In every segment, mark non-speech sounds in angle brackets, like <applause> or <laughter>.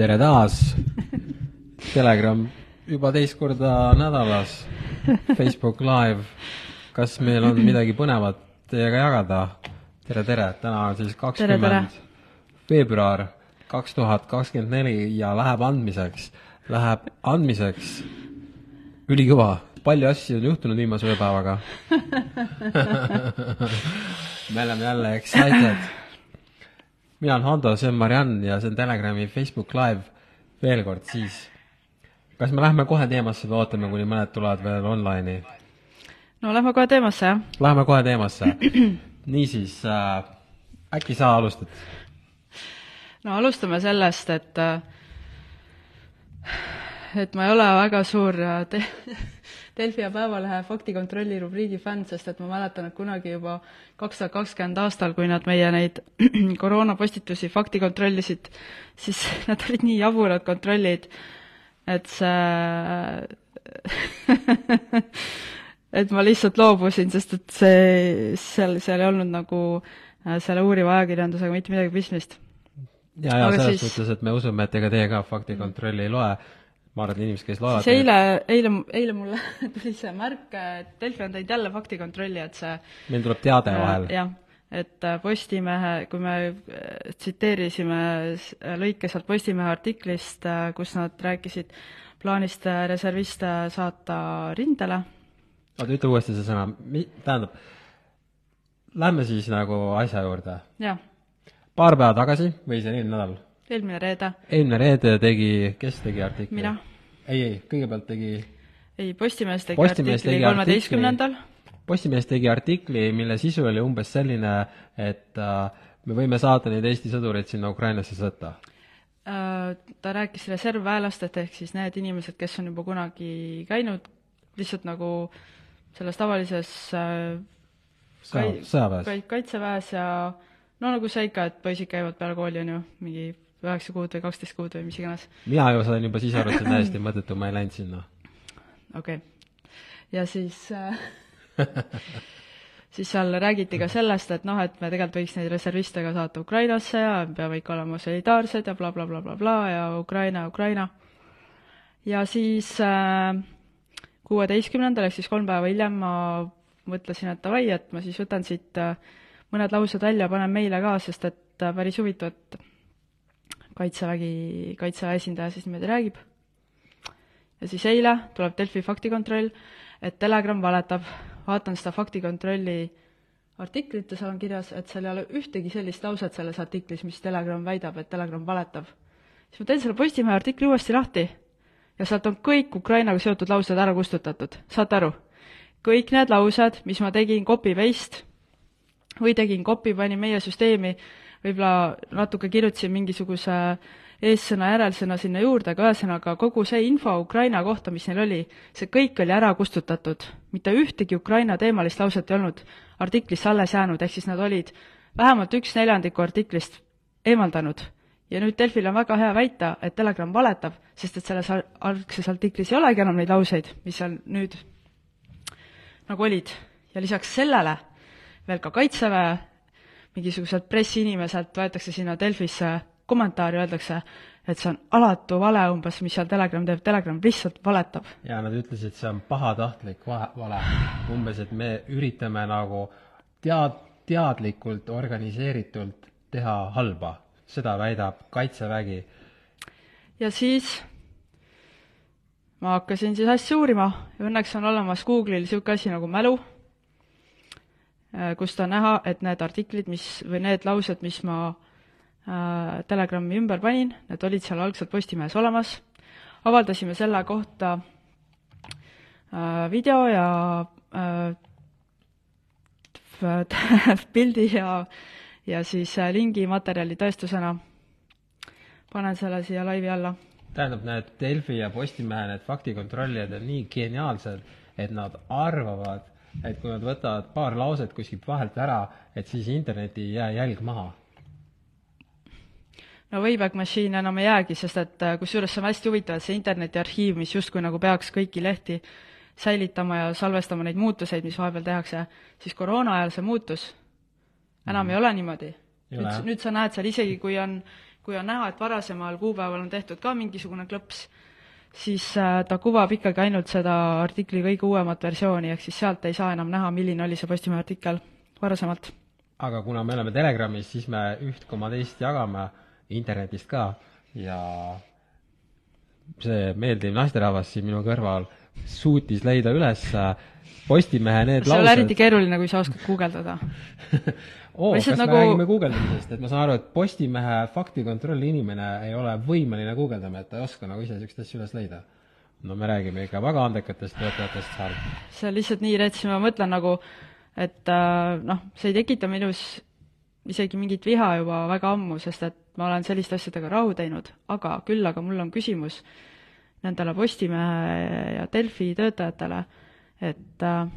tere taas! Telegram juba teist korda nädalas, Facebook Live. kas meil on midagi põnevat teiega jagada? tere, tere, täna on siis kakskümmend veebruar kaks tuhat kakskümmend neli ja läheb andmiseks, läheb andmiseks ülikõva, palju asju on juhtunud viimase ööpäevaga <laughs> <laughs> me oleme jälle excited. Mina olen Hando, see on Mariann ja see on Telegrami Facebook Live. veel kord siis, kas me läheme kohe teemasse või ootame, kuni mõned tulevad veel online'i? no lähme kohe teemasse, jah. Läheme kohe teemasse. <clears throat> niisiis äh,, äkki sa alustad? no alustame sellest, et äh, et ma ei ole väga suur äh, te <laughs> Delfi ja Päevalehe faktikontrolli rubriigi fänn, sest et ma mäletan, et kunagi juba kaks tuhat kakskümmend aastal, kui nad meie neid <clears throat> koroonapostitusi fakti kontrollisid, siis <laughs> nad olid nii jaburad kontrollid, et see <laughs> et ma lihtsalt loobusin, sest et see, seal, seal ei olnud nagu äh, selle uuriva ajakirjandusega mitte midagi pistmist. ja, ja selles siis... suhtes, et me usume, et ega teie ka faktikontrolli ei loe ma arvan, et inimesed, kes loevad siis eile, eile, eile mulle <laughs> tuli see märk, et Delfi on teinud jälle faktikontrolli, et see meil tuleb teade äh, vahel. jah, et äh, Postimehe, kui me äh, tsiteerisime lõike sealt Postimehe artiklist, kus nad rääkisid plaanist reserviste saata rindele. oota, ütle uuesti see sõna, mi-, tähendab, lähme siis nagu asja juurde. paar päeva tagasi või see on eelmine nädal eelmine reede. eelmine reede tegi, kes tegi artikli? mina. ei, ei, kõigepealt tegi ei, Postimees tegi Postimees artikli kolmeteistkümnendal. Postimees tegi artikli, mille sisu oli umbes selline, et äh, me võime saata neid Eesti sõdureid sinna Ukrainasse sõtta äh,. Ta rääkis reservväelastest, ehk siis need inimesed, kes on juba kunagi käinud lihtsalt nagu selles tavalises äh, sõjaväes. kaitseväes ja no nagu see ikka, et poisid käivad peale kooli, on ju, mingi üheksa kuud või kaksteist kuud või mis iganes. mina ju sain juba siis aru, et see on täiesti mõttetu, ma ei läinud sinna. okei okay.. ja siis äh, <laughs> siis seal räägiti ka sellest, et noh, et me tegelikult võiks neid reserviste ka saata Ukrainasse ja me peame ikka olema solidaarsed ja blablabla bla, bla, bla, bla ja Ukraina, Ukraina. ja siis äh, kuueteistkümnendal ehk siis kolm päeva hiljem ma mõtlesin, et davai, et ma siis võtan siit äh, mõned laused välja, panen meile ka, sest et äh, päris huvitav, et Kaitsevägi, Kaitseväe esindaja siis niimoodi räägib. ja siis eile tuleb Delfi faktikontroll, et Telegram valetab, vaatan seda faktikontrolli artiklit ja seal on kirjas, et seal ei ole ühtegi sellist lauset selles artiklis, mis Telegram väidab, et Telegram valetab. siis ma teen selle Postimehe artikli uuesti lahti ja sealt on kõik Ukrainaga seotud laused ära kustutatud, saate aru? kõik need laused, mis ma tegin copy-paste või tegin copy, panin meie süsteemi võib-olla natuke kirjutasin mingisuguse eessõna, järelsõna sinna juurde, aga ühesõnaga kogu see info Ukraina kohta, mis neil oli, see kõik oli ära kustutatud. mitte ühtegi Ukraina teemalist lauset ei olnud artiklisse alles jäänud, ehk siis nad olid vähemalt üks neljandiku artiklist eemaldanud. ja nüüd Delfil on väga hea väita, et Telegram valetab, sest et selles algses artiklis ei olegi enam neid lauseid, mis seal nüüd nagu olid. ja lisaks sellele veel ka Kaitseväe mingisuguselt pressiinimeselt võetakse sinna Delfisse kommentaari, öeldakse, et see on alatu vale umbes, mis seal Telegram teeb, Telegram lihtsalt valetab. jaa, nad ütlesid, see on pahatahtlik vale. umbes, et me üritame nagu tead-, teadlikult, organiseeritult teha halba. seda väidab Kaitsevägi. ja siis ma hakkasin siis asja uurima ja õnneks on olemas Google'il niisugune asi nagu mälu Äh, kust on näha, et need artiklid, mis, või need laused, mis ma äh, Telegrami ümber panin, need olid seal algselt Postimehes olemas, avaldasime selle kohta äh, video ja äh, <laughs> pildi ja, ja siis äh, lingi materjali tõestusena. panen selle siia laivi alla. tähendab, need Delfi ja Postimehe need faktikontrollijad on nii geniaalsed, et nad arvavad, et kui nad võtavad paar lauset kuskilt vahelt ära, et siis interneti ei jää jälg maha no Wayback Machine enam ei jäägi, sest et äh, kusjuures see on hästi huvitav, et see internetiarhiiv, mis justkui nagu peaks kõiki lehti säilitama ja salvestama neid muutuseid, mis vahepeal tehakse, siis koroona ajal see muutus. enam mm. ei ole niimoodi. nüüd, nüüd sa näed seal isegi, kui on kui on näha, et varasemal kuupäeval on tehtud ka mingisugune klõps, siis äh, ta kuvab ikkagi ainult seda artikli kõige uuemat versiooni, ehk siis sealt ei saa enam näha, milline oli see Postimehe artikkel varasemalt. aga kuna me oleme Telegramis, siis me üht koma teist jagame internetist ka ja see meeldiv naisterahvas siin minu kõrval suutis leida üles Postimehe need see ei ole laused eriti keeruline, kui sa oskad guugeldada. <laughs> oo, kas nagu... nagu- me räägime guugeldamisest, et ma saan aru, et Postimehe faktikontrolli inimene ei ole võimeline guugeldama, et ta ei oska nagu ise niisuguseid asju üles leida? no me räägime ikka väga andekatest töötajatest seal. see on lihtsalt nii rets, ma mõtlen nagu, et äh, noh, see ei tekita minus isegi mingit viha juba väga ammu, sest et ma olen selliste asjadega rahu teinud, aga küll aga mul on küsimus nendele Postimehe ja Delfi töötajatele, et äh,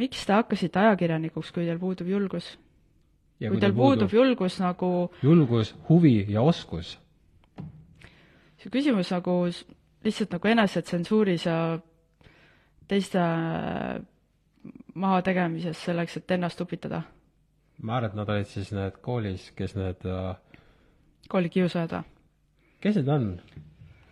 miks te hakkasite ajakirjanikuks, kui teil puudub julgus? ja kui teil puudub julgus nagu julgus, huvi ja oskus. see küsimus nagu lihtsalt nagu enesetsensuuris ja teiste mahategemises selleks, et ennast upitada. ma arvan, et nad olid siis need koolis, kes need äh, koolikiusajad või? kes need on?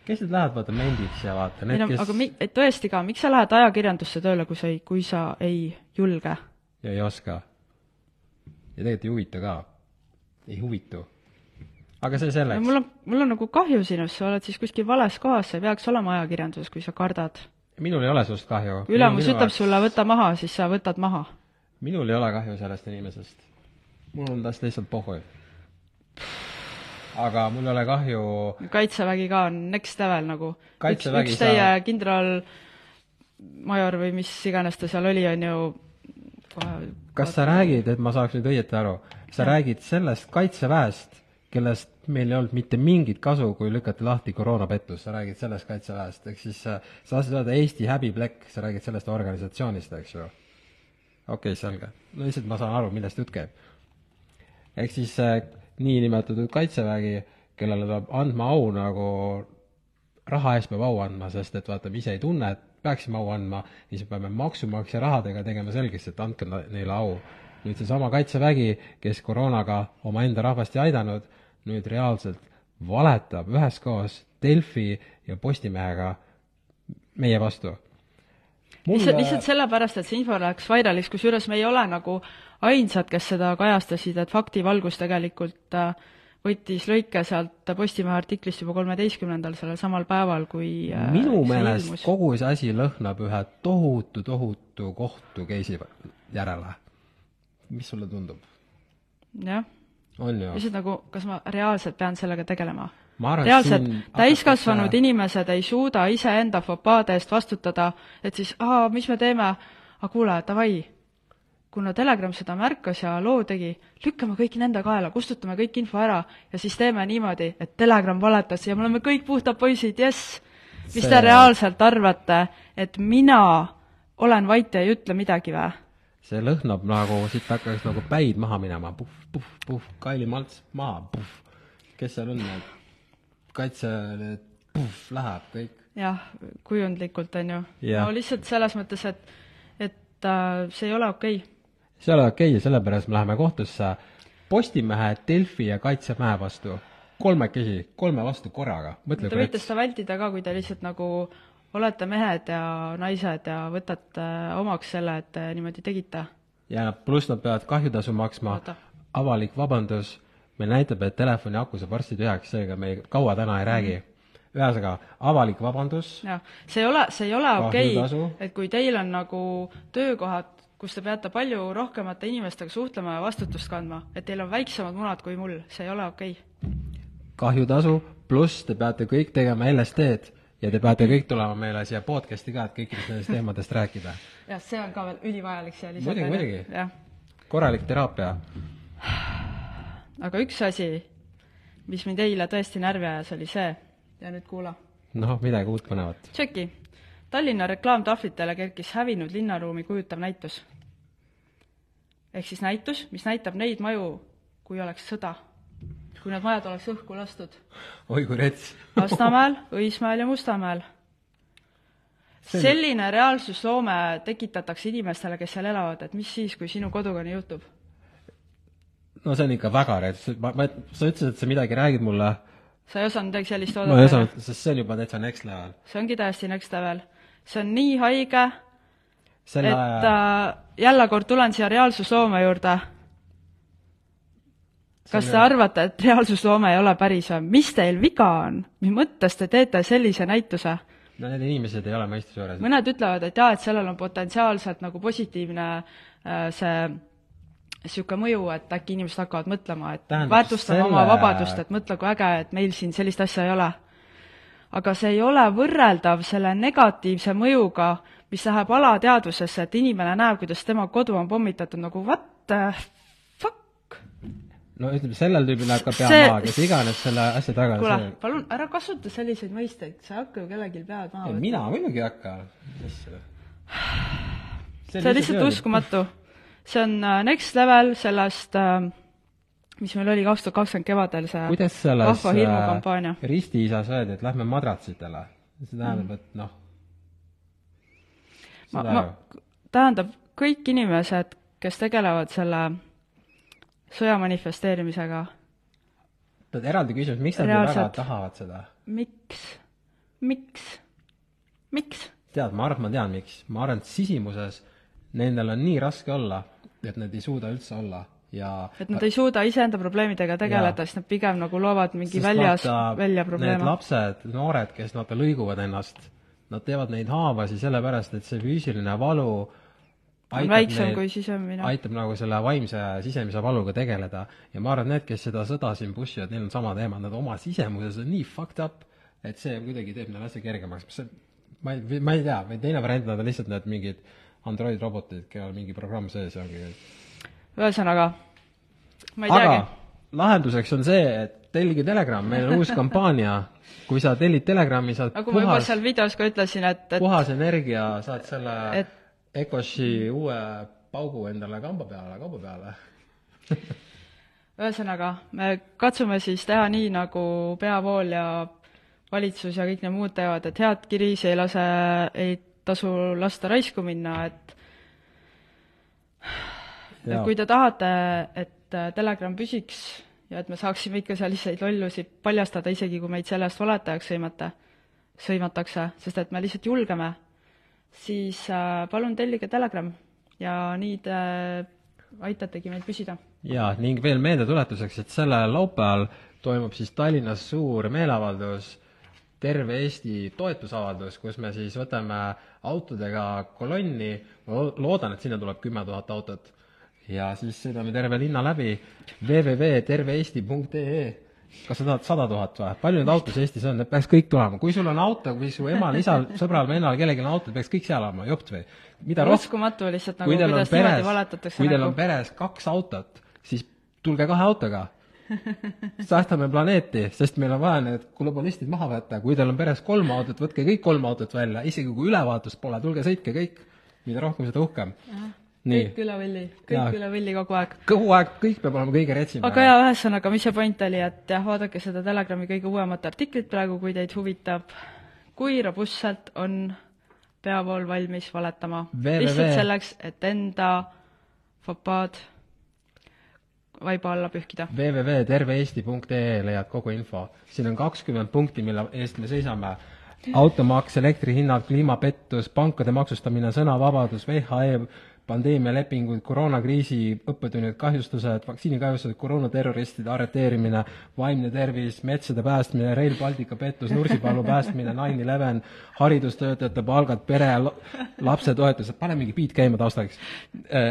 Kes need lähevad vaata mendiks ja vaata need, no kes aga mi-, et tõesti ka, miks sa lähed ajakirjandusse tööle, kui sa ei, kui sa ei julge? ja ei oska. ja tegelikult ei huvita ka. ei huvitu. aga see selleks. mul on, mul on nagu kahju sinust, sa oled siis kuskil vales kohas, sa ei peaks olema ajakirjanduses, kui sa kardad. minul ei ole sinust kahju. kui ülemus ütleb sulle võta maha, siis sa võtad maha. minul ei ole kahju sellest inimesest. mul on tast lihtsalt pohhu. Aga mul ei ole kahju kaitsevägi ka on next level nagu. üks, üks teie sa- kindral major või mis iganes ta seal oli, on ju kohe kas sa räägid, et ma saaks nüüd õieti aru, sa Jah. räägid sellest kaitseväest, kellest meil ei olnud mitte mingit kasu, kui lükati lahti koroonapettus, sa räägid sellest kaitseväest, ehk siis äh, sa tahtsid öelda Eesti häbiplekk, sa räägid sellest organisatsioonist, eks ju? okei okay,, selge. no lihtsalt ma saan aru, millest jutt käib. ehk siis äh, niinimetatud kaitsevägi, kellele peab andma au nagu raha eest peab au andma, sest et vaata, me ise ei tunne, et peaksime au andma, siis me peame maksumaksja rahadega tegema selgeks, et andke neile au. nüüd seesama Kaitsevägi, kes koroonaga omaenda rahvast ei aidanud, nüüd reaalselt valetab üheskoos Delfi ja Postimehega meie vastu. Lihtsalt, lihtsalt sellepärast, et see info läks vairaliks, kusjuures me ei ole nagu ainsad, kes seda kajastasid, et faktivalgus tegelikult äh, võttis lõike sealt Postimehe artiklist juba kolmeteistkümnendal, sellel samal päeval, kui äh, minu meelest ilmus. kogu see asi lõhnab ühe tohutu, tohutu kohtu case'i järele. mis sulle tundub? jah, lihtsalt nagu, kas ma reaalselt pean sellega tegelema? Et reaalselt täiskasvanud hakatakse- inimesed ei suuda iseenda fopaade eest vastutada, et siis aa, mis me teeme, aga kuule, davai, kuna Telegram seda märkas ja loo tegi, lükkame kõik nende kaela, kustutame kõik info ära ja siis teeme niimoodi, et Telegram valetas ja me oleme kõik puhtad poisid, jess! mis See- te reaalselt arvate, et mina olen vait ja ei ütle midagi või? see lõhnab nagu, siit hakkaks nagu päid maha minema, puhh, puhh, puhh, Kaili Malts maha, puhh. kes seal on, need kaitse, need puhh, läheb kõik. jah, kujundlikult, on ju. No lihtsalt selles mõttes, et, et äh, see ei ole okei okay. see ei ole okei ja sellepärast me läheme kohtusse Postimehe, Delfi ja Kaitseväe vastu. kolmekesi, kolme vastu korraga, Te võite seda vältida ka, kui te lihtsalt nagu olete mehed ja naised ja võtate omaks selle, et te niimoodi tegite. ja pluss nad peavad kahjutasu maksma avalik vabandus, meil näitab, et telefoni aku saab varsti tühjaks, seega me ei, kaua täna ei räägi. ühesõnaga, avalik vabandus, jah, see ei ole, see ei ole okei okay,, et kui teil on nagu töökohad, kus te peate palju rohkemate inimestega suhtlema ja vastutust kandma, et teil on väiksemad munad kui mul, see ei ole okei okay. kahjutasu, pluss te peate kõik tegema LSD-d ja te peate kõik tulema meile siia podcast'i ka, et kõikidest nendest teemadest rääkida. <laughs> jah, see on ka veel ülivajalik siia lisada. Muidugi, muidugi. korralik teraapia. Aga üks asi, mis mind eile tõesti närvi ajas, oli see ja nüüd kuula. noh, midagi uut põnevat. tšeki, Tallinna reklaamtahvlitele kerkis hävinud linnaruumi kujutav näitus. ehk siis näitus, mis näitab neid maju, kui oleks sõda. kui need majad oleks õhku lastud. oi kui rets. <laughs> Lasnamäel, Õismäel ja Mustamäel. Selline reaalsusloome tekitatakse inimestele, kes seal elavad, et mis siis, kui sinu koduga nii juhtub? No see on ikka väga reets-, ma, ma, sa ütlesid, et sa midagi räägid mulle, sa ei osanud sellist ma ei oodata? osanud, sest see on juba täitsa next level. see ongi täiesti next level. see on nii haige, selle et äh, jälle kord tulen siia reaalsusloome juurde. kas te arvate, et reaalsusloome ei ole päris või? mis teil viga on? mis mõttes te teete sellise näituse? no need inimesed ei ole mõistuse juures. mõned ütlevad, et jaa, et sellel on potentsiaalselt nagu positiivne äh, see niisugune mõju, et äkki inimesed hakkavad mõtlema, et Tähendab, väärtustame selle- oma vabadust, et mõtle, kui äge, et meil siin sellist asja ei ole. aga see ei ole võrreldav selle negatiivse mõjuga, mis läheb alateadvusesse, et inimene näeb, kuidas tema kodu on pommitatud, nagu what the fuck? no ütleme, sellel tüübil ka pea See- maha, kes iganes selle asja taga kuule see, palun ära kasuta selliseid mõisteid, sa ei hakka ju kellelgi pead maha võtma. mina muidugi ei hakka. see on lihtsalt. uskumatu. See on äh, next level sellest äh, mis meil oli kaks tuhat kakskümmend kevadel, see kuidas selles ristiisas öeldi, et lähme madratsitele? see tähendab, et noh, ma ju., tähendab, kõik inimesed, kes tegelevad selle sõja manifesteerimisega, Tead, eraldi küsimus, miks nad nii väga tahavad seda? miks, miks, miks? tead, ma arvan, et ma tean, miks. ma arvan, et sisimuses nendel on nii raske olla, et nad ei suuda üldse olla ja et nad ei suuda iseenda probleemidega tegeleda, siis nad pigem nagu loovad mingi väljas välja Need probleeme. lapsed, noored, kes vaata lõiguvad ennast, nad teevad neid haavasi sellepärast, et see füüsiline valu on väiksem kui sisemine. aitab nagu selle vaimse sisemise valuga tegeleda ja ma arvan, et need, kes seda sõda siin push ivad, neil on sama teema, nad oma sisemuses on nii fucked up, et see kuidagi teeb neile asja kergemaks, mis see, ma ei, ma ei tea, või teine variant, nad on lihtsalt need mingid Android robotid, kellel mingi programm sees ongi ühesõnaga, ma ei teagi aga lahenduseks on see, et tellige Telegram, meil on uus kampaania, kui sa tellid Telegrami, saad nagu ma juba seal videos ka ütlesin, et, et puhas energia, saad selle Et- Ecoshi uue paugu endale kamba peale, kauba peale. ühesõnaga, me katsume siis teha nii, nagu peavool ja valitsus ja kõik need muud teevad, et head kriisi ei lase, ei tasu lasta raisku minna, et et kui te tahate, et äh, Telegram püsiks ja et me saaksime ikka selliseid lollusi paljastada, isegi kui meid sellest valetajaks sõimata, sõimatakse, sest et me lihtsalt julgeme, siis äh, palun tellige Telegram ja nii te aitategi meid püsida. ja ning veel meeldetuletuseks, et sellel laupäeval toimub siis Tallinnas suur meeleavaldus, terve Eesti toetusavaldus, kus me siis võtame autodega kolonni, ma lo- loodan, et sinna tuleb kümme tuhat autot, ja siis sõidame terve linna läbi www.terveeesti.ee kas sa tahad sada tuhat või? palju neid autosid Eestis on, need peaks kõik tulema, kui sul on auto, kui su emal, isal, sõbral, vennal, kellelgi on auto, peaks kõik seal olema, jopt või? mida rohkem uskumatu lihtsalt nagu, kuidas niimoodi peres, valetatakse kui teil on nagu peres kaks autot, siis tulge kahe autoga. Säästame planeeti, sest meil on vaja need globalistid maha võtta, kui teil on peres kolm autot, võtke kõik kolm autot välja, isegi kui ülevaatust pole, tulge sõitke kõik. mida rohkem, seda uhkem. kõik üle võlli, kõik Jaa. üle võlli kogu aeg. kogu aeg, kõik peab olema kõige retsim. aga jaa, ühesõnaga, mis see point oli, et jah, vaadake seda Telegrami kõige uuemat artiklit praegu, kui teid huvitab, kui robustselt on peavool valmis valetama lihtsalt selleks, et enda fopaad vaiba alla pühkida. www.terveeesti.ee leiad kogu info. siin on kakskümmend punkti, mille eest me seisame. automaks, elektrihinnad, kliimapettus, pankade maksustamine, sõnavabadus, VHE, pandeemialepingud, koroonakriisi õppetunnid, kahjustused, vaktsiinikahjustused, koroonaterroristide arreteerimine, vaimne tervis, metsade päästmine, Rail Baltica pettus, Nursipalu päästmine, nine eleven, haridustöötajate palgad, pere, lapsetoetused, pane mingi beat käima taustaks.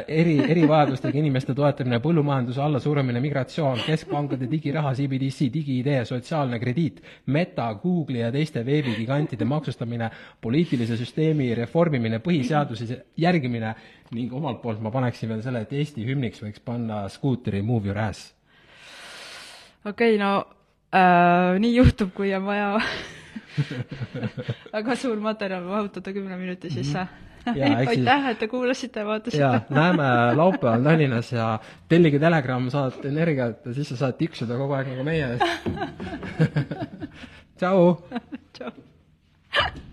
eri, erivajadustega inimeste toetamine, põllumajanduse allasurumine, migratsioon, keskpankade digiraha, CBDC, digi-ID, sotsiaalne krediit, Meta, Google'i ja teiste veebigigantide maksustamine, poliitilise süsteemi reformimine, põhiseaduse järgimine ning omalt poolt ma paneksin veel selle, et Eesti hümniks võiks panna skuuteri Move your ass. okei okay,, no äh, nii juhtub, kui on vaja <laughs> väga suur materjal mahutada kümne minuti sisse. <laughs> Jaa, eks siis- aitäh, et te kuulasite ja vaatasite. Ja näeme laupäeval Tallinnas ja tellige Telegram, saad energiat ja siis sa saad tiksuda kogu aeg nagu meie. <laughs> Tšau! tšau